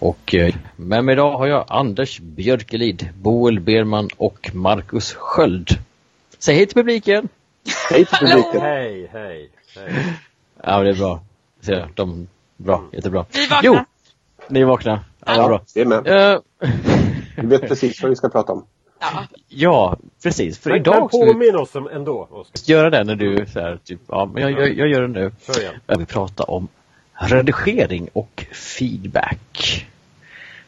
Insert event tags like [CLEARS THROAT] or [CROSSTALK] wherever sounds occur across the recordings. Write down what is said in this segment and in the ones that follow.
Och eh, med mig idag har jag Anders Björkelid, Boel Berman och Marcus Sköld. Säg hej till publiken! Hej till publiken! Hej, hej, hej. Ja, det är bra. Ser de, bra, jättebra. Vi vaknar. Jo, ni är vakna. Ja, Ja, bra. det är med. Eh, Vi vet precis vad vi ska prata om. Ja. ja, precis. För Men, men idag ska vi påminn oss ändå, Oskar. göra det när du så här, typ, ja, men jag, jag, jag gör det nu. Vill prata om redigering och feedback.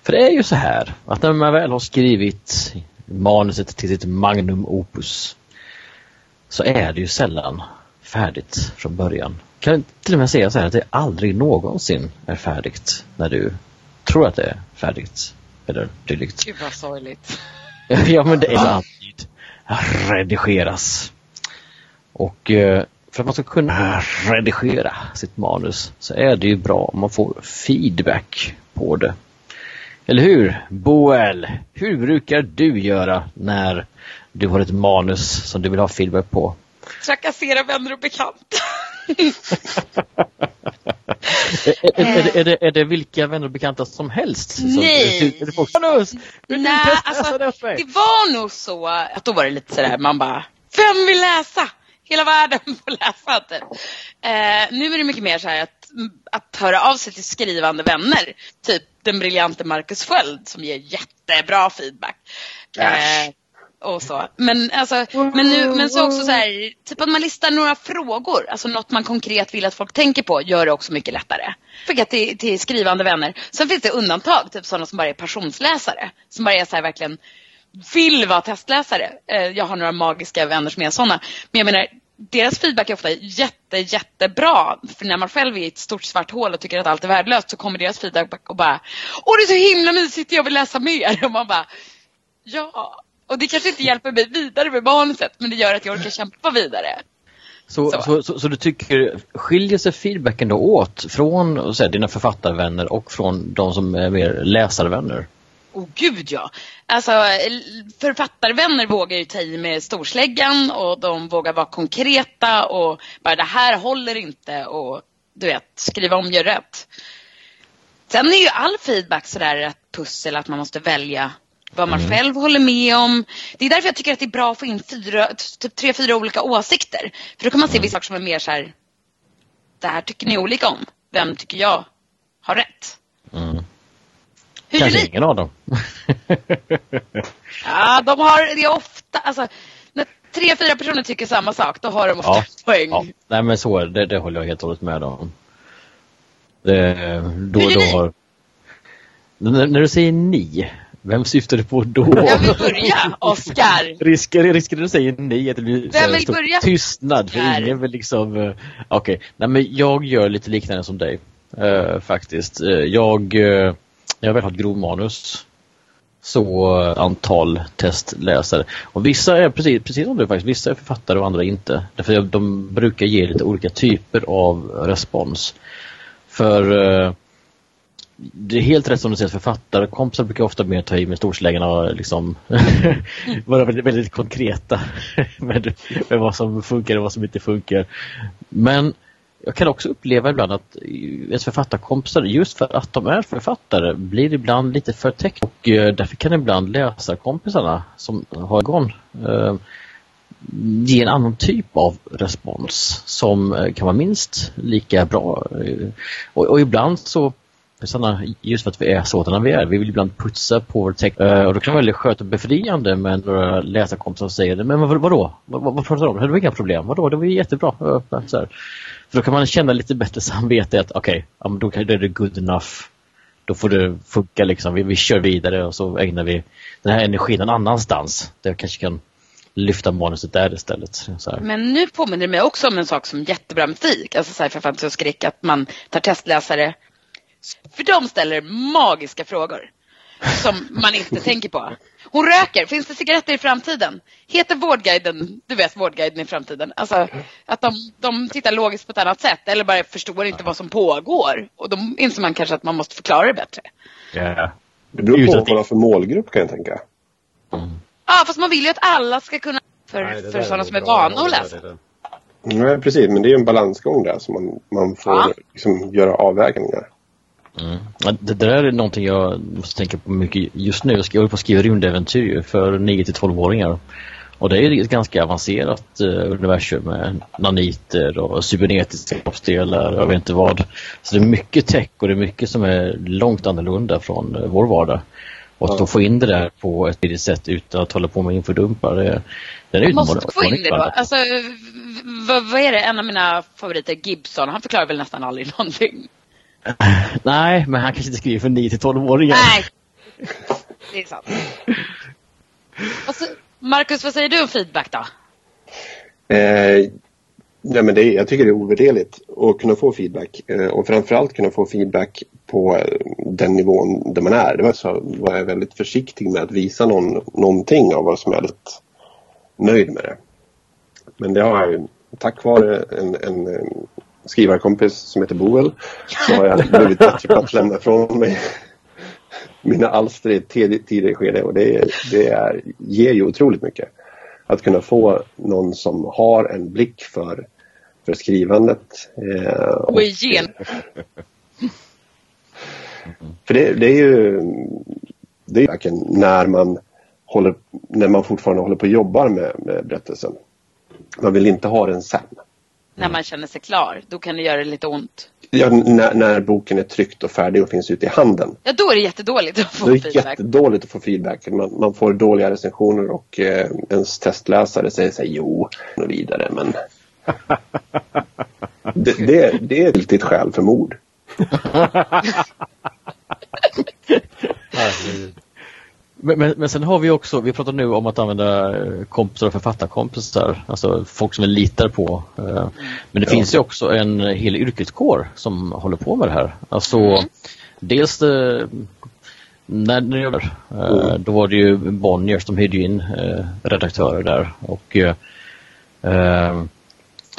För det är ju så här att när man väl har skrivit manuset till sitt magnum opus så är det ju sällan färdigt från början. Kan till och med säga så här att det aldrig någonsin är färdigt när du tror att det är färdigt. Eller dylikt. Gud vad sorgligt. [LAUGHS] Ja men det är alltid redigeras. Och eh, för att man ska kunna redigera sitt manus så är det ju bra om man får feedback på det. Eller hur? Boel, hur brukar du göra när du har ett manus som du vill ha feedback på? Trakassera vänner och bekanta. [LAUGHS] Är, är, är, det, är, det, vilka vänner och bekanta som helst? Som, Nej. Är det folk, manus! Vill du Nej, testa alltså, det var nog så att då var det lite sådär, man bara, vem vill läsa? Hela världen får läsa typ. Eh, nu är det mycket mer så att, att höra av sig till skrivande vänner. Typ den briljante Marcus Sköld som ger jättebra feedback. Eh, och så. Men, alltså, men, nu, men så också så här, typ att man listar några frågor, alltså något man konkret vill att folk tänker på, gör det också mycket lättare. Skicka till, till skrivande vänner. Sen finns det undantag, typ sådana som bara är passionsläsare. Som bara är så här verkligen vill vara testläsare. Eh, Jag har några magiska vänner som är sådana. Men jag menar, deras feedback är ofta jätte, jättebra. För när man själv är i ett stort svart hål och tycker att allt är värdelöst så kommer deras feedback och bara Åh det är så himla mysigt, jag vill läsa mer. [LAUGHS] Och man bara Ja. Och det kanske inte hjälper mig vidare med manuset men det gör att jag orkar kämpa vidare. Så, Så. så. Så, så, du tycker, skiljer sig feedbacken då åt från så här, dina författarvänner och från de som är mer läsarvänner? Oh gud ja. Alltså författarvänner vågar ju ta i med storsläggan och de vågar vara konkreta och bara det här håller inte och du vet, skriva om, gör rätt. Sen är ju all feedback sådär ett pussel att man måste välja vad man själv håller med om. Det är därför jag tycker att det är bra att få in fyra, typ tre, fyra olika åsikter. För då kan man se vissa saker som är mer så här. Det här tycker ni olika om. Vem tycker jag har rätt? Mm. Hur gör Kanske ni? ingen av dem. [LAUGHS] Ja, de har det är ofta, alltså när tre, fyra personer tycker samma sak, då har de ofta Ja, poäng. ja. Nej men så är det, det håller jag helt och hållet med om. Det, då, Hur är då ni? har... När, när du säger ni, vem syftar du på då? Jag vill börja, Oskar. [LAUGHS] Risker, risker du säger nej att det blir här vill börja? tystnad för Där. ingen vill liksom eh, Okej, nej men jag gör lite liknande som dig eh, faktiskt. Eh, jag, uh, jag väl har ett grovmanus så eh, antal testläsare. Och vissa är precis, precis som du faktiskt, vissa är författare och andra inte. Därför att de brukar ge lite olika typer av respons. För eh, det är helt rätt som du säger, författare, kompisar brukar ofta mer ta i med storsläggan och liksom [LAUGHS] vara väldigt, väldigt konkreta [LAUGHS] med, med vad som funkar och vad som inte funkar. Men jag kan också uppleva ibland att ens författarkompisar, just för att de är författare, blir ibland lite för täckt. Och eh, därför kan ibland läsarkompisarna som har igång eh, ge en annan typ av respons som eh, kan vara minst lika bra. Eh, och, och ibland så kompisarna just för att vi är sådana vi är, vi vill ibland putsa på vår text. Eh, och då kan det vara väldigt skönt och befriande med några läsarkompisar som säger. Men vad, vadå? Vad, vad, vad pratar du om? Det var inga problem. Vadå? Det var ju jättebra. Eh, eh, så här. För då kan man känna lite bättre samvete att okej, okay, då är det good enough. Då får det funka liksom. Vi, vi kör vidare och så ägnar vi den här energin någon annanstans. Där jag kanske kan lyfta manuset där istället. Så här. Men nu påminner det mig också om en sak som jättebra med FIK, alltså så här för fantasy och skräck, att man tar testläsare. För de ställer magiska frågor. som man inte [LAUGHS] tänker på. Hon röker. Finns det cigaretter i framtiden? Heter Vårdguiden, du vet Vårdguiden i framtiden? Alltså att de, de tittar logiskt på ett annat sätt eller bara förstår inte vad som pågår. Och då inser man kanske att man måste förklara det bättre. Ja. Det beror på vad man har för målgrupp kan jag tänka. Ja, fast man vill ju att alla ska kunna för, Nej, för sådana är som är vana att Ja, läsa. Nej, precis. Men det är ju en balansgång där som man, man får Ja. liksom göra avvägningar. Mm. Det där är någonting jag måste tänka på mycket just nu. Jag håller på att skriva rymdäventyr för 9 till 12-åringar. Och det är ett ganska avancerat eh, universum med naniter och cybernetiska kroppsdelar och jag vet inte vad. Så det är mycket tech och det är mycket som är långt annorlunda från eh, vår vardag. Och att Ja. få in det där på ett tidigt sätt utan att hålla på med infodumpar, det, det är Måste få in det då. Alltså, vad, vad är det? En av mina favoriter, Gibson, han förklarar väl nästan aldrig [LAUGHS] någonting. [LAUGHS] Nej, men han kanske inte skriver för 9 till 12-åringar. Nej, det är sant. Marcus, vad säger du om feedback då? Eh, nej, men det är, jag tycker det är ovärderligt att kunna få feedback eh, och framförallt kunna få feedback på eh, den nivån där man är. Det var så var jag väldigt försiktig med att visa någon, någonting av vad som jag är lite nöjd med det. Men det har jag ju tack vare en, en, skrivarkompis som heter Boel så har jag blivit bättre på att lämna ifrån mig mina alster i ett tidigare skede och det, det är, ger ju otroligt mycket. Att kunna få någon som har en blick för, för skrivandet. Eh, Och igen. [LAUGHS] För det, det är ju det är verkligen när man, håller, när man fortfarande håller på och jobbar med, med berättelsen. Man vill inte ha den sen. När man känner sig klar, då kan det göra lite ont. Ja, när, när boken är tryckt och färdig och finns ute i handen. Ja, då är det jättedåligt att få är det feedback. jättedåligt att få feedback. Man, man får dåliga recensioner och eh, ens testläsare säger sig jo och vidare. Men [LAUGHS] det, det, det är ett riktigt skäl för mord. [LAUGHS] Men, men, men sen har vi också, vi pratar nu om att använda eh, kompisar och författarkompisar, alltså folk som vi litar på. Eh, Men det finns ju också en hel yrkeskår som håller på med det här. Alltså dels eh, när jag var, eh, då var det ju Bonniers, de hyrde in redaktörer där. Och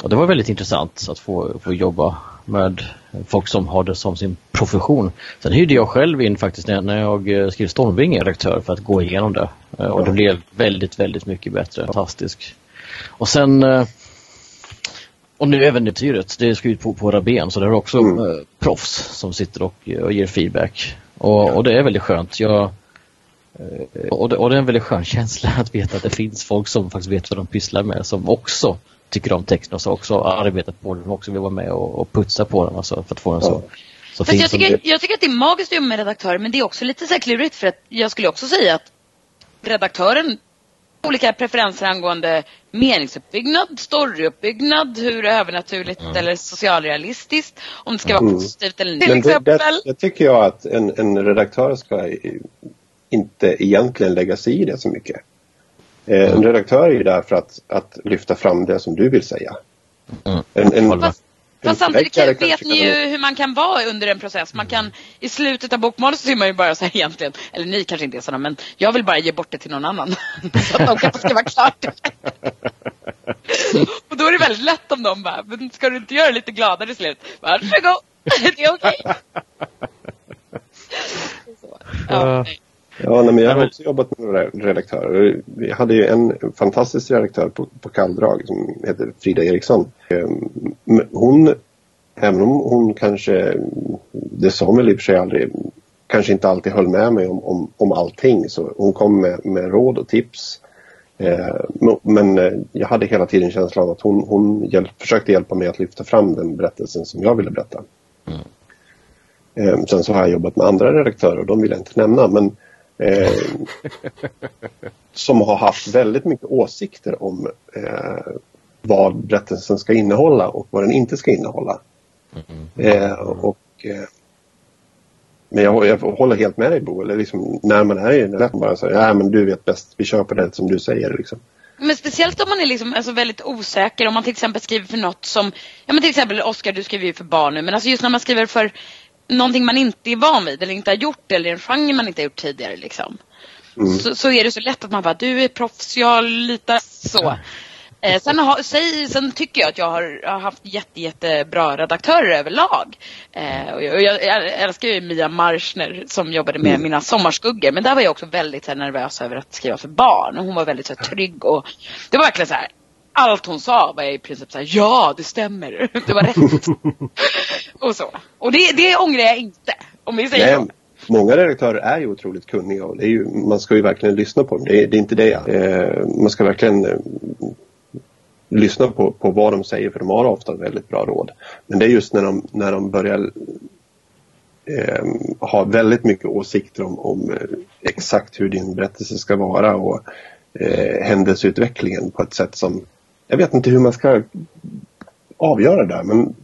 och det var väldigt intressant att få, få jobba med folk som har det som sin profession. Sen hyrde jag själv in faktiskt när, när jag eh, skrev Stormvinge redaktör för att gå igenom det. Eh, Och det blev väldigt, väldigt mycket bättre. Fantastisk. Och sen eh, och nu även äventyret, det är skrivet på, på Rabén så det är också Mm. proffs som sitter och, och ger feedback. Och, och det är väldigt skönt. Jag, och, det, och det är en väldigt skön känsla att veta att det finns folk som faktiskt vet vad de pysslar med som också tycker om texten och också arbetat på den och också vill vara med och, och putsa på den alltså, för att få den så, så Fast jag tycker, det- jag tycker att det är magiskt att jobba med redaktörer men det är också lite så här klurigt för att jag skulle också säga att redaktören har olika preferenser angående meningsuppbyggnad, storyuppbyggnad, hur det är övernaturligt eller socialrealistiskt, om det ska vara Mm. positivt eller till Men det, exempel. det, det tycker jag att en, en redaktör ska inte egentligen lägga sig i det så mycket. Eh, En redaktör är ju där för att, att lyfta fram det som du vill säga. Mm. En, en, Fast- Fast, samtidigt vet kanske ni ju hur man kan vara under en process. Man kan i slutet av bokmålet så är man ju bara så här egentligen, eller ni kanske inte är sådana men jag vill bara ge bort det till någon annan. [LAUGHS] så att de kan skriva klart. [LAUGHS] Och då är det väldigt lätt om de bara, men ska du inte göra det lite gladare i slut? Varsågod, [LAUGHS] det är okej. Ja, nej. Ja, nej, men jag Ja, har också jobbat med några redaktörer. Vi hade ju en fantastisk redaktör på, på Kalldrag som heter Frida Eriksson. Ehm, Hon, även om hon kanske, det sa väl i och för sig aldrig, kanske inte alltid höll med mig om, om, om allting. Så hon kom med, med råd och tips. Eh, men- eh, jag hade hela tiden känslan av att hon, hon hjälp, försökte hjälpa mig att lyfta fram den berättelsen som jag ville berätta. Eh, sen så har jag jobbat med andra redaktörer och de vill jag inte nämna. Men eh, som har haft väldigt mycket åsikter om eh, vad berättelsen ska innehålla och vad den inte ska innehålla. Eh, och, eh, men jag, jag håller helt med dig Bo. Eller liksom, när man är i den rätten bara säga ja men du vet bäst, vi kör på det som du säger. Liksom. Men speciellt om man är liksom, alltså väldigt osäker, om man till exempel skriver för något som, ja men till exempel Oskar du skriver ju för barn nu, men alltså just när man skriver för någonting man inte är van vid eller inte har gjort eller en genre man inte har gjort tidigare liksom. Så, så är det så lätt att man bara, du är proffs, jag litar så. Eh, sen, har, säg, sen tycker jag att jag har, har haft jätte, jättebra redaktörer överlag. Eh, och jag, och jag, jag älskar ju Mia Marschner som jobbade med Mina sommarskuggor. Men där var jag också väldigt här, nervös över att skriva för barn. Och hon var väldigt så här, trygg och det var verkligen så här. Allt hon sa var i princip så här, ja det stämmer. [LAUGHS] Det var rätt. [LAUGHS] och så. Och det, det ångrar jag inte. Om vi säger Nej, så. många redaktörer är ju otroligt kunniga och det är ju, man ska ju verkligen lyssna på dem. Det är, det är inte det. Eh, man ska verkligen eh, lyssna på, på vad de säger för de har ofta väldigt bra råd. Men det är just när de, när de börjar eh, ha väldigt mycket åsikter om, om eh, exakt hur din berättelse ska vara och eh, händelseutvecklingen på ett sätt som jag vet inte hur man ska avgöra det där men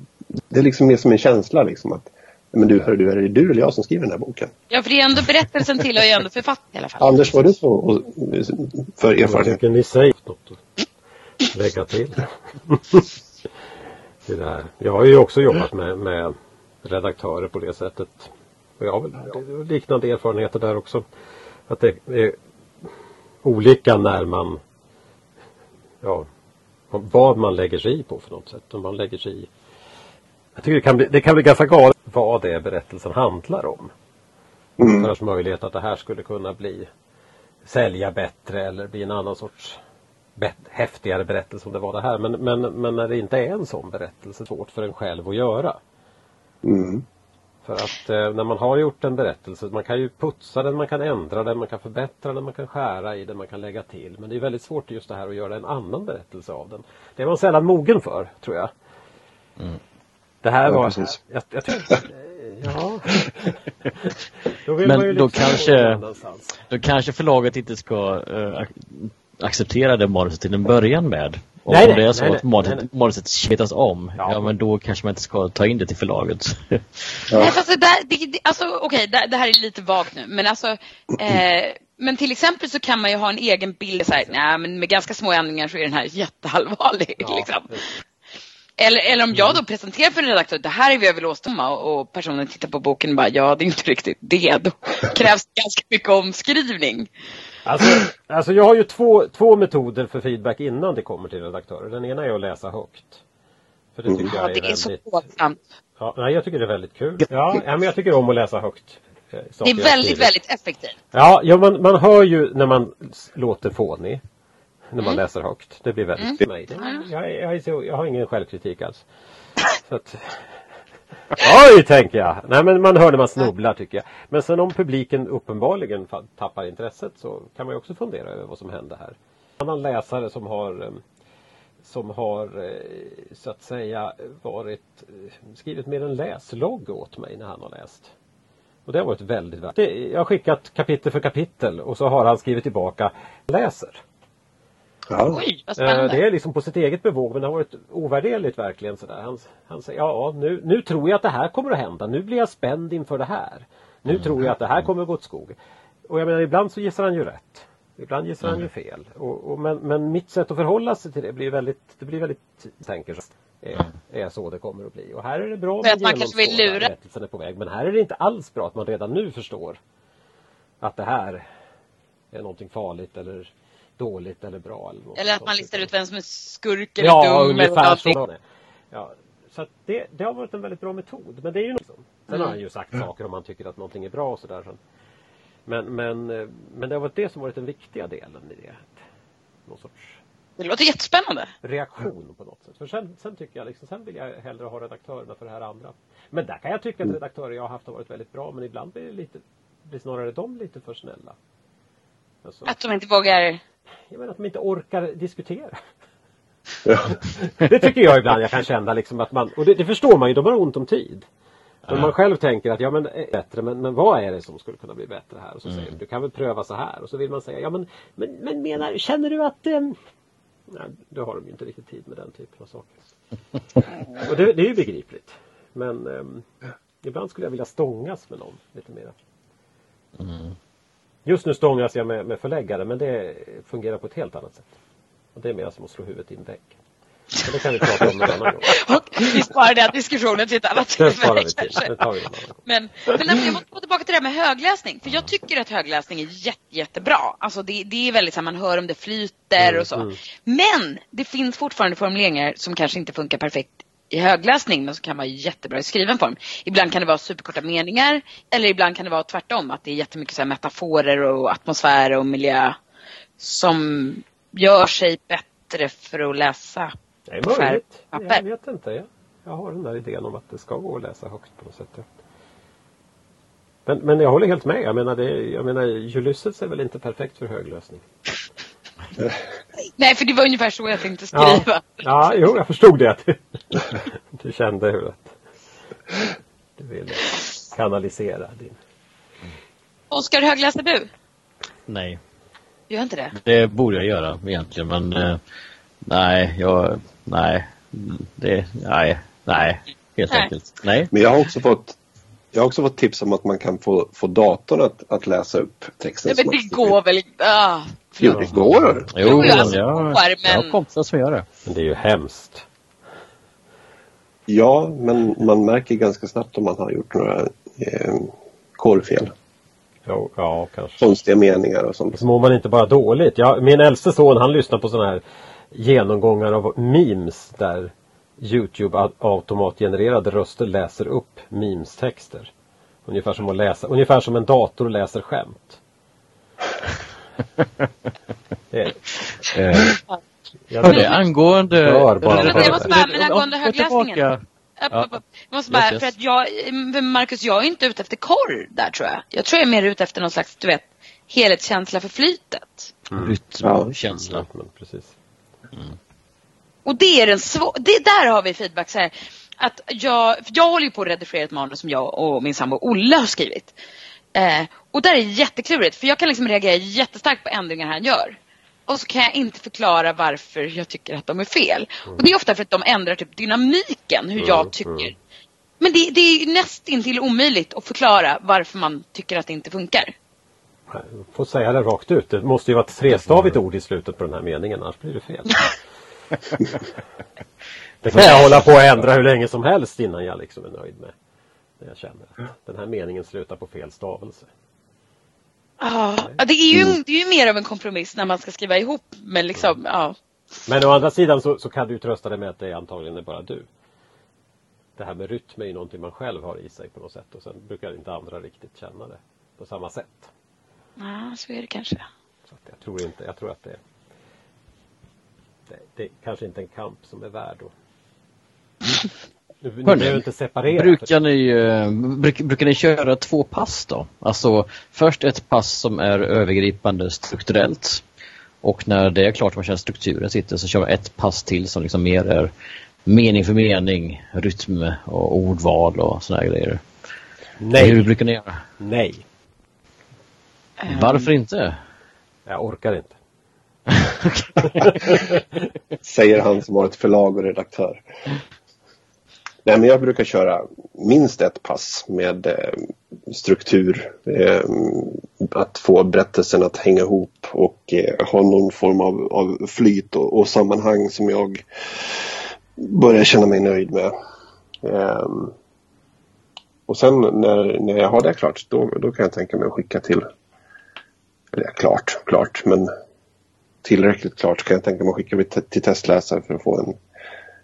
det är liksom mer som en känsla liksom att men du, hör du, är det du eller jag som skriver den här boken? Ja, för det är ändå berättelsen tillhör ju ändå författaren i alla fall. Anders, vad är du så och- för Vad erfarenhet? tycker ni säger? Något att lägga till? det här. Jag har ju också jobbat med, med redaktörer på det sättet. Och jag har väl liknande erfarenheter där också. Att det är olika när man ja, vad man lägger sig i på för något sätt. Om man lägger sig i jag tycker det kan bli, det kan bli ganska galet vad det är berättelsen handlar om. Mm. För möjlighet att det här skulle kunna bli sälja bättre eller bli en annan sorts bet- häftigare berättelse om det var det här. Men, men, men när det inte är en sån berättelse, svårt för en själv att göra. Mm. För att eh, när man har gjort en berättelse, man kan ju putsa den, man kan ändra den, man kan förbättra den, man kan skära i den, man kan lägga till. Men det är väldigt svårt just det här att göra en annan berättelse av den. Det är man sällan mogen för, tror jag. Det här Ja, var... precis. Jag, jag tycker, [LAUGHS] ja. Då vill Men man ju då liksom kanske-. Då kanske förlaget inte ska ac- acceptera det manuset till en början med. Och Nej, om det är så nej, att manuset, manuset smetas om, Ja. ja. men då kanske man inte ska ta in det till förlaget. Nej, fast det, där, det, det, alltså, okej, det, det här är lite vagt nu. Men alltså, eh, men till exempel så kan man ju ha en egen bild. Så här, nej, men med ganska små ändringar så är den här jätteallvarlig. Ja, liksom. Eller, eller om jag då presenterar för en redaktör, det här är vad jag vill åstadkomma och, och personen tittar på boken och bara, ja det är inte riktigt det. Då [LAUGHS] krävs det ganska mycket omskrivning. Alltså, alltså jag har ju två, två metoder för feedback innan det kommer till redaktörer. Den ena är att läsa högt. För det tycker Ja, jag är, det är så väldigt... plågsamt. Ja, nej, jag tycker det är väldigt kul. Ja, ja, men jag tycker om att läsa högt. eh, Det är väldigt, väldigt effektivt. Ja, ja man, man hör ju när man låter fånig. När man Mm. läser högt. Det blir väldigt för mig. Det, jag, jag, är så- jag har ingen självkritik alls. [LAUGHS] Så att, Oj, tänker jag. Nej, men man hör när man snubblar tycker jag. Men sen om publiken uppenbarligen tappar intresset så kan man ju också fundera över vad som hände här. En annan läsare som har eh, som har eh, så att säga varit eh, skrivit mer en läslogg åt mig när han har läst. Och det har varit väldigt värt. Det- Jag har skickat kapitel för kapitel och så har han skrivit tillbaka läser. Ja. Oj, vad Eh, spännande. Det är liksom på sitt eget bevåg men det har varit ovärderligt verkligen sådär. Han, han säger ja nu, nu tror jag att det här kommer att hända. Nu blir jag spänd inför det här. Nu tror jag att det här kommer att gå åt skog. Och jag menar ibland så gissar han ju rätt. Ibland gissar han ju fel. Och, och, men, men mitt sätt att förhålla sig till det blir väldigt, det blir väldigt, tänker så. Är, är så det kommer att bli. Och här är det bra att man kanske vill lura. är på väg. Men här är det inte alls bra att man redan nu förstår att det här är någonting farligt eller dåligt eller bra. Eller, något Eller att man listar ut vem som är skurk eller Ja, dum eller ungefär så. Ja, så att det, det har varit en väldigt bra metod. Men det är ju något. Sen Mm. har han ju sagt saker om han tycker att någonting är bra och sådär. Men, men, eh, men det har varit det som varit den viktiga delen i det. Någon sorts Det låter jättespännande. reaktion på något sätt. För sen, sen tycker jag liksom, sen vill jag hellre ha redaktörerna för det här andra. Men där kan jag tycka att redaktörer jag har haft har varit väldigt bra. Men ibland blir det lite, blir snarare de lite för snälla. Alltså, Att de inte vågar. Jag menar att de inte orkar diskutera. Ja. Det tycker jag ibland jag kan känna liksom att man, och det, det förstår man ju, de har ont om tid. Om man själv tänker att ja men är bättre, men, men vad är det som skulle kunna bli bättre här? Och så säger de, du kan väl pröva så här. Och så vill man säga, ja men, men, men menar, känner du att eh... Nej, då har de ju inte riktigt tid med den typen av saker. [LAUGHS] Och det, det är ju begripligt. Men ehm, ibland skulle jag vilja stångas med någon lite mer. Just nu stångas jag med, med förläggare men det fungerar på ett helt annat sätt. Och det är mer som att slå huvudet i en vägg. Men det kan vi prata om en annan gång. [LAUGHS] Och vi sparar den diskussionen till ett annat tillfälle kanske. Det tar vi. Men, men jag måste gå tillbaka till det här med högläsning. För jag tycker att högläsning är jätte, jättebra. Alltså det, det är väldigt så här, man hör om det flyter och så. mm. Men det finns fortfarande formuleringar som kanske inte funkar perfekt i högläsning men som kan vara jättebra i skriven form. Ibland kan det vara superkorta meningar eller ibland kan det vara tvärtom. Att det är jättemycket så metaforer och atmosfär och miljö som gör sig bättre för att läsa Det är möjligt. Jag vet inte. Jag, jag har den där idén om att det ska gå att läsa högt på något sätt. Men, men jag håller helt med. Jag menar, det, jag menar Ulysses är väl inte perfekt för höglösning. Nej, för det var ungefär så jag tänkte Ja, skriva. ja jo, jag förstod det. att Du, du kände hur att du ville kanalisera din... Oskar, högläser du? Nej, Gör inte det? det borde jag göra egentligen men eh, nej, jag, nej, det, nej, nej, helt Nej. enkelt. Nej. Men jag har också fått jag har också fått tips om att man kan få, få datorn att, att läsa upp texten. Nej, men det går väl inte? Ah, Jo, det går. Jo, Jo, jag, alltså, jag, har kompisar som gör det. Men det är ju hemskt. Ja, men man märker ganska snabbt om man har gjort några eh, korrfel. Jo, ja, kanske. Konstiga meningar och sånt. Så mår man inte bara dåligt. Jag, min äldste son han lyssnar på sådana här genomgångar av memes där Youtube au- automatgenererade röster läser upp memestexter. Ungefär som att läsa, ungefär som en dator läser skämt. Det, Eh, jag, hörde, angående... Jag måste bara, men angående gå högläsningen. Ja. Jag måste bara, för att jag, Marcus, jag är inte ute efter korr där tror jag. Jag tror jag är mer ute efter någon slags, du vet, helhetskänsla för flytet. Rytmkänsla. men precis. Och det är den svå- det där har vi feedback så här. Att jag, för jag håller ju på att redigera ett manus som jag och min sambo Olle har skrivit. Eh, och där är det jätteklurigt för jag kan liksom reagera jättestarkt på ändringar han gör. Och så kan jag inte förklara varför jag tycker att de är fel. Och det är ofta för att de ändrar typ dynamiken, hur jag tycker. Men det, det är ju nästintill omöjligt att förklara varför man tycker att det inte funkar. Jag får säga det rakt ut. Det måste ju vara ett trestavigt ord i slutet på den här meningen annars blir det fel. [LAUGHS] Det kan jag hålla på och ändra hur länge som helst innan jag liksom är nöjd med det jag känner. Att den här meningen slutar på fel stavelse. Ja, det är ju, det är ju mer av en kompromiss när man ska skriva ihop. Men liksom, ja. Men å andra sidan så, så kan du trösta dig med att det antagligen är bara du. Det här med rytm är ju någonting man själv har i sig på något sätt och sen brukar inte andra riktigt känna det på samma sätt. Ja, så är det kanske. Så jag tror inte, jag tror att det, det, det är kanske inte en kamp som är värd att... [LAUGHS] Hörni, behöver inte separera. Brukar ni, eh, bruk, brukar ni köra två pass då? Alltså först ett pass som är övergripande strukturellt och när det är klart man känner strukturen sitter så kör man ett pass till som liksom mer är mening för mening, rytm och ordval och sådana grejer. Hur Nej, brukar ni göra? nej. Varför inte? Jag orkar inte. [LAUGHS] Säger han som har ett förlag och redaktör. Nej, men jag brukar köra minst ett pass med eh, struktur. Eh, att få berättelsen att hänga ihop och eh, ha någon form av, av flyt och, och sammanhang som jag börjar känna mig nöjd med. Eh, och sen när, när jag har det klart, då, då kan jag tänka mig att skicka till eller klart, klart, men tillräckligt klart kan jag tänka mig att skicka till, till testläsare för att få en,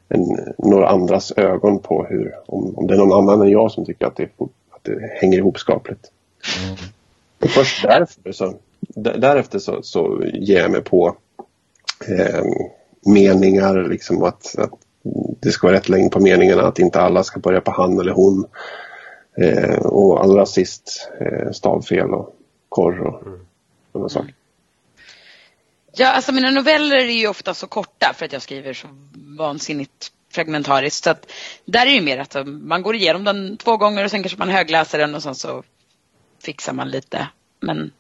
en, några andras ögon på hur, om, om det är någon annan än jag som tycker att det, att det hänger ihop skapligt. Och först därefter så, därefter så, så ger jag mig på eh, meningar, liksom att, att det ska vara rätt längd på meningarna, att inte alla ska börja på han eller hon. Eh, och allra sist eh, stavfel och korr och sådana saker. Ja, alltså mina noveller är ju ofta så korta för att jag skriver så vansinnigt fragmentariskt. Så att där är det ju mer att man går igenom den två gånger och sen kanske man högläser den och sen så fixar man lite. Men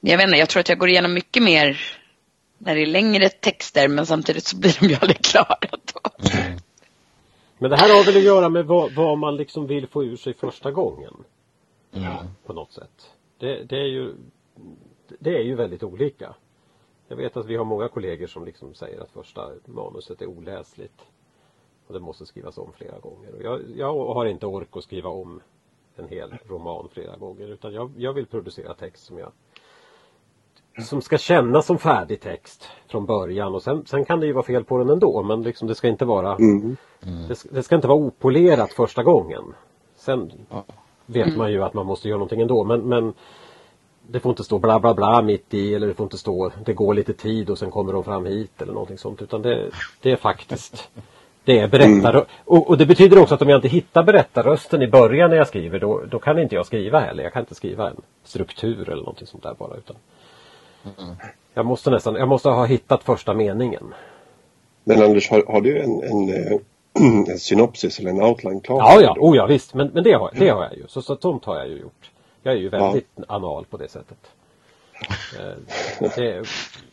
jag vet inte, jag tror att jag går igenom mycket mer när det är längre texter men samtidigt så blir de ju aldrig klara då. Men det här har väl att göra med vad, vad man liksom vill få ur sig första gången. På något sätt. Det, det, är ju, det är ju väldigt olika. Jag vet att vi har många kollegor som liksom säger att första manuset är oläsligt. Och det måste skrivas om flera gånger. Och jag, jag har inte ork att skriva om en hel roman flera gånger utan jag, jag vill producera text som jag som ska kännas som färdig text från början och sen, sen kan det ju vara fel på den ändå men liksom det ska inte vara Mm. det, det ska inte vara opolerat första gången. Sen vet man ju att man måste göra någonting ändå men, men det får inte stå bla bla bla mitt i eller det får inte stå det går lite tid och sen kommer de fram hit eller någonting sånt utan det, det är faktiskt det är berättar och, och det betyder också att om jag inte hittar berättarrösten i början när jag skriver då, då kan inte jag skriva heller. Jag kan inte skriva en struktur eller någonting sånt där bara utan jag måste nästan, jag måste ha hittat första meningen. Men Anders, har, har du en, en, eh, [CLEARS THROAT] en synopsis eller en outline klar? Ja, ja, oh, ja visst, men, men det, har, det har jag ju. Så, så sånt har jag ju gjort. Jag är ju väldigt anal på det sättet. Eh, det,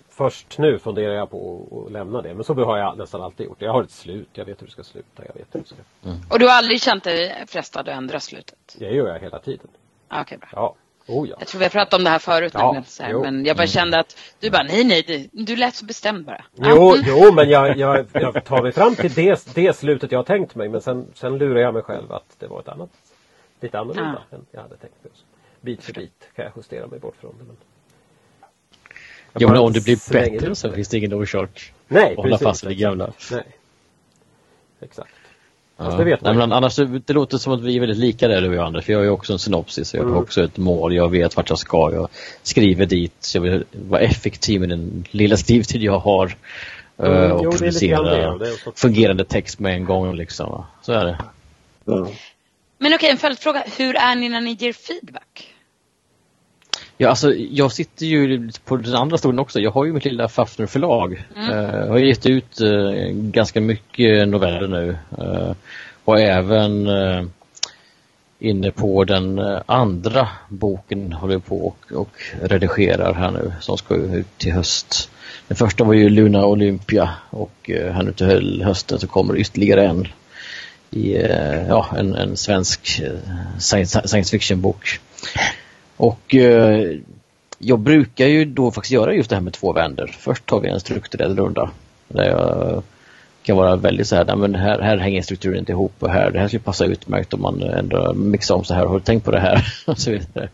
först nu funderar jag på att lämna det, men så har jag nästan alltid gjort. Jag har ett slut, jag vet hur det ska sluta, jag vet hur det ska... Och du har aldrig känt dig frestad att ändra slutet? Det gör jag hela tiden. Ah, Okej, bra. Ja, oh ja. Jag tror vi har pratat om det här förut Ja, nämligen, så här, men jag bara kände att du bara nej nej, du, du lät så bestämd bara. Ja, Jo, [LAUGHS] mm. jo men jag, jag, jag tar mig fram till det, det slutet jag har tänkt mig men sen, sen lurar jag mig själv att det var ett annat lite annorlunda än jag hade tänkt mig. Bit för bit kan jag justera mig bort från det. Men... Ja, men om det blir bättre så finns det ingen orsak Nej, att hålla fast i det exakt. gamla. Nej. Exakt. Ja. Det Nej, men annars, det låter som att vi är väldigt lika där du och jag Anders. För jag har ju också en synopsis. Jag har Mm. också ett mål. Jag vet vart jag ska. Jag skriver dit. Jag vill vara effektiv med den lilla skrivtid jag har. eh, Mm, och jo, producera fungerande text med en gång. Liksom. Så är det. Ja. Men okej, en följdfråga. Hur är ni när ni ger feedback? Ja, alltså, jag sitter ju på den andra stolen också. Jag har ju mitt lilla Fafner förlag. Mm. Jag har gett ut eh, ganska mycket noveller nu. Eh, och även inne på den andra boken håller jag på och, och redigerar här nu som ska ut till höst. Den första var ju Luna Olympia och här nu till hösten så kommer ytterligare en i ja, en, en svensk science, science fiction-bok. Och eh, jag brukar ju då faktiskt göra just det här med två vändor. Först tar vi en strukturell runda. Där jag kan vara väldigt så här, men här, här hänger strukturen inte ihop och här, det här skulle passa utmärkt om man ändå mixar om så här. Har du tänkt på det här? [LAUGHS] Och så vidare.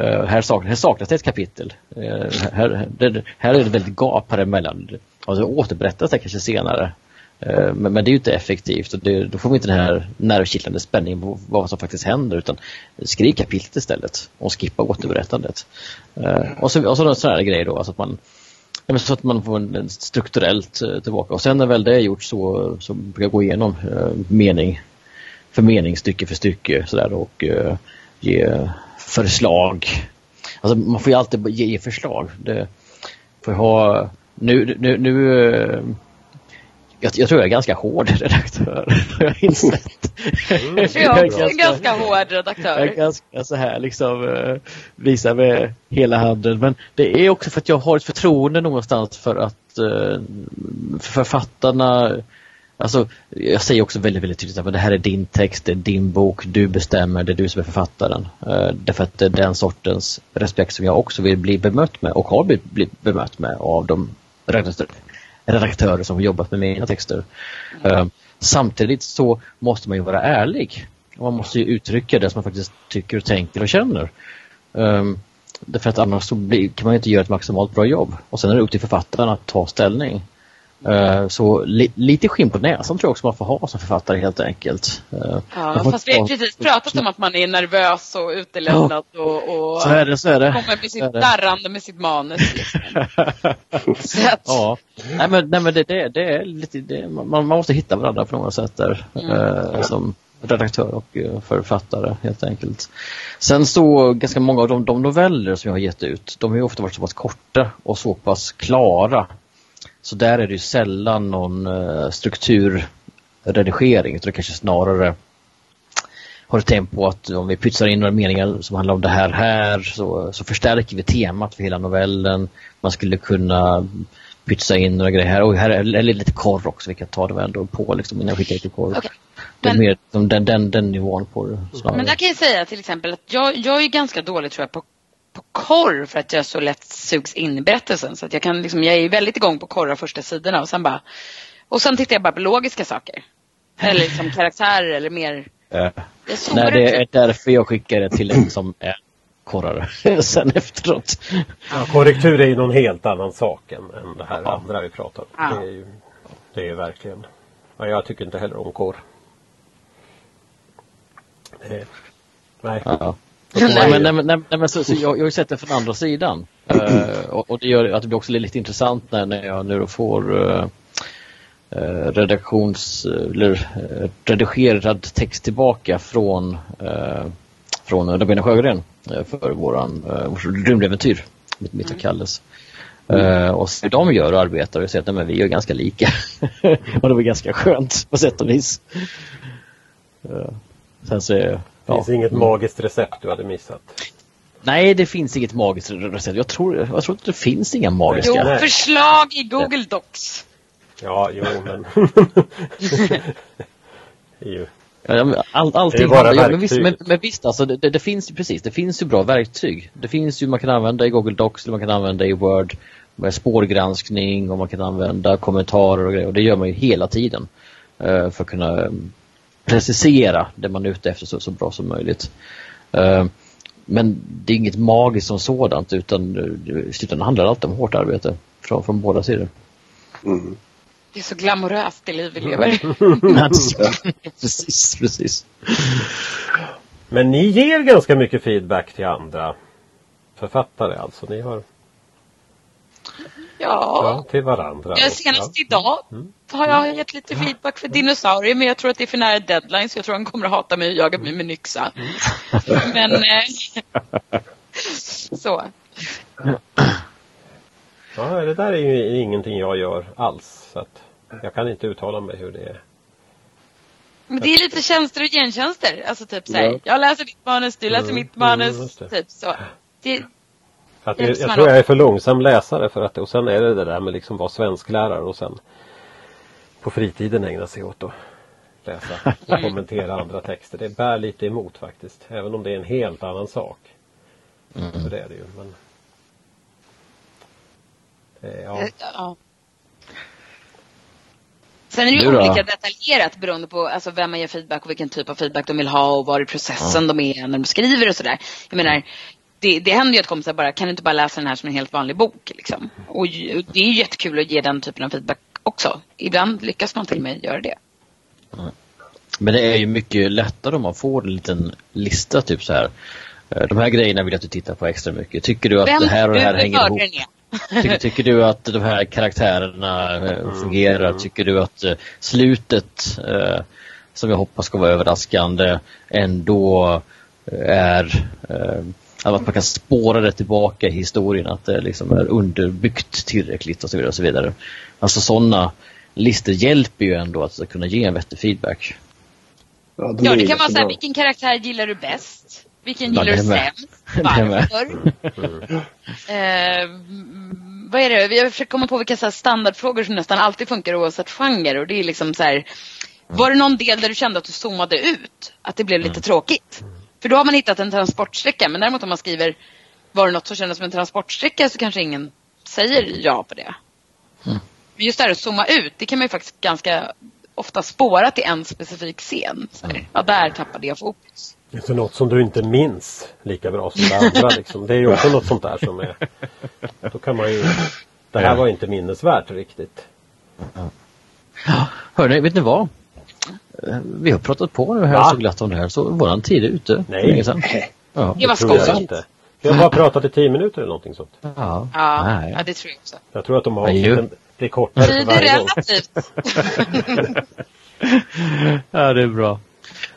Uh, här, saknas, här saknas det ett kapitel. Uh, här, det, här är det väldigt gap här emellan. Alltså återberättas det kanske senare. Eh, men, men det är ju inte effektivt och det, då får vi inte den här nervkittlande spänningen på vad som faktiskt händer utan skriv kapitlet istället och skippa återberättandet. Eh, Och så, och så sådana här grejer då, alltså att man så att man får en, strukturellt eh, tillbaka. Och sen när väl det är gjort så, så brukar jag gå igenom eh, mening för mening, stycke för stycke sådär och eh, ge förslag. Alltså man får ju alltid ge, förslag. Det får jag ha nu, nu, nu eh, jag, jag tror jag är ganska hård [LAUGHS] redaktör, har jag tror jag också är en ganska hård Jag är redaktör. ganska så här liksom eh, visar med hela handen. Men det är också för att jag har ett förtroende någonstans för att eh, författarna Alltså, jag säger också väldigt, väldigt tydligt att det här är din text, det är din bok, du bestämmer, det är du som är författaren. Eh, därför att det är den sortens respekt som jag också vill bli bemött med och har blivit blivit bemött med av de redaktörer, som har jobbat med mina texter. Eh, samtidigt så måste man ju vara ärlig. Man måste ju uttrycka det som man faktiskt tycker och tänker och känner. Um, därför att annars så blir, kan man inte göra ett maximalt bra jobb. Och sen är det upp till författaren att ta ställning. Uh, så li, lite skinn på näsan tror jag också man får ha som författare helt enkelt. Man Ja, fast vi har precis pratat om att man är nervös och utelämnad och, och Så är det, så är det. kommer med sitt darrande med sitt manus. [LAUGHS] Liksom. Att, Ja, nej men, nej, men det, det, det är lite, det, man, man måste hitta varandra på något sätt där. Eh, som redaktör och eh, författare helt enkelt. Sen så ganska många av de, de noveller som jag har gett ut, de har ofta varit så pass korta och så pass klara. Så där är det ju sällan någon eh, strukturredigering utan det kanske snarare har tänkt på att om vi pytsar in några meningar som handlar om det här här så, så förstärker vi temat för hela novellen. Man skulle kunna pytsa in några grejer här. Och här är är lite korr också, vi kan ta det ändå på liksom, innan jag skickar lite korr. Okej. Det är mer som den, den, den nivån på det snarare. Men där kan jag säga till exempel att jag, jag är ganska dålig tror jag på, på korr för att jag så lätt sugs in i berättelsen. Så att jag, kan liksom, jag är väldigt igång på korra första sidorna och sen bara och sen tittar jag bara på logiska saker. Eller liksom karaktärer eller mer. Uh, nej, det är därför jag skickar det till en som är korrare [LAUGHS] sen efteråt. Ja, korrektur är ju någon helt annan sak än, än det här ja. andra vi pratar om. Ja. Det, är ju, det är verkligen. Ja, jag tycker inte heller om korr. Det, nej. Ja. Nej, men, nej, nej, nej, men så, så jag, jag har ju sett det från andra sidan. Uh, [CLEARS THROAT] och, och, det gör att det blir också lite intressant när, när jag nu får uh, uh, redaktions eller redigerad text tillbaka från från Rabina Sjögren för våran uh, rymdäventyr, mitt, mitt och mm. Kalles. Uh, och hur de gör och arbetar och ser att nej, vi är ganska lika. [LAUGHS] och det var ganska skönt på sätt och vis. Sen så. Det finns inget magiskt recept du hade missat? Nej, det finns inget magiskt recept. Jag tror, jag tror att det finns inga magiska. Jo, förslag i Google Docs. Ja, jo men... [LAUGHS] jo. All, allting bara ja, men, visst, men, men visst alltså, det, det, det, finns ju precis, det finns ju bra verktyg. Det finns ju, man kan använda i Google Docs, eller man kan använda i Word med spårgranskning och man kan använda kommentarer och grejer. Och det gör man ju hela tiden uh, för att kunna um, precisera det man är ute efter så, så bra som möjligt. Uh, men det är inget magiskt som sådant utan, utan det handlar alltid om hårt arbete från, från båda sidor. Mm. Det är så glamoröst det liv vi lever. [LAUGHS] precis, precis. Men ni ger ganska mycket feedback till andra författare alltså. Ni har Ja, till varandra. Ja, senast idag mm. har jag gett lite feedback för dinosaurier men jag tror att det är för nära deadline så jag tror han kommer att hata mig och jaga mig med yxa. Mm. Men eh, [LAUGHS] så. Ja, det där är ju ingenting jag gör alls. Så att jag kan inte uttala mig hur det är. Men det är lite tjänster och gentjänster. Alltså typ så här, ja. jag läser ditt manus, du läser mm. mitt manus. Mm, typ så. Det, att jag, jag tror jag är för långsam läsare för att och sen är det det där med liksom vara svensklärare och sen på fritiden ägna sig åt att läsa [LAUGHS] och mm. kommentera andra texter. Det bär lite emot faktiskt. Även om det är en helt annan sak. Mm. Så det är det ju. Men... Eh, ja. Eh, ja. Sen är det ju olika detaljerat beroende på alltså, vem man ger feedback och vilken typ av feedback de vill ha och var i processen ja. de är när de skriver och sådär. Jag menar, det, det händer ju att kompisar bara, kan du inte bara läsa den här som en helt vanlig bok? Liksom? Och det är ju jättekul att ge den typen av feedback också. Ibland lyckas man till och med göra det. Men det är ju mycket lättare om man får en liten lista typ så här. Eh, de här grejerna vill jag att du tittar på extra mycket. Tycker du att Vem det här och det här hänger ihop? [LAUGHS] Tycker, tycker, du att de här karaktärerna eh, fungerar? Tycker du att eh, slutet, som jag hoppas ska vara överraskande, ändå är att man kan spåra det tillbaka i historien, att det liksom är underbyggt tillräckligt och så vidare. Och så vidare. Alltså sådana listor hjälper ju ändå att kunna ge en vettig feedback. Ja, ja det kan vara så här, vilken karaktär gillar du bäst? Vilken gillar du sämst? [LAUGHS] Varför? [LAUGHS] eh, vad är det? Vi har försökt komma på vilka så standardfrågor som nästan alltid funkar oavsett genre. Och det är liksom så här, var det någon del där du kände att du zoomade ut? Att det blev lite mm. tråkigt? För då har man hittat en transportsträcka. Men däremot om man skriver var det något som kändes som en transportsträcka så kanske ingen säger ja på det. Mm. Men just det här att zooma ut, det kan man ju faktiskt ganska ofta spåra till en specifik scen. Så här, ja, där tappade jag fokus. Det är något som du inte minns lika bra som det andra. Liksom. Det är ju också något sånt där som är... Då kan man ju... Det här var inte minnesvärt riktigt. Ja. Hörni, vet ni vad? Vi har pratat på nu här Va? så glatt om det här så våran tid är ute. Nej. Ja. Det var skojigt. Vi har bara pratat i tio minuter eller någonting sånt. Ja, ja, ja det tror jag också. Jag tror att de har en, det är kortare för varje gång. [LAUGHS] ja, det är bra.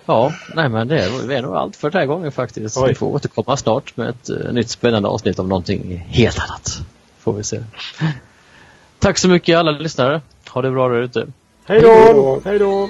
Ja, nej men det är, det är nog allt för den här gången faktiskt. Oj. Vi får återkomma snart med ett uh, nytt spännande avsnitt om någonting helt annat. Får vi se. Tack så mycket alla lyssnare. Ha det bra där ute. Hej då! Hej då!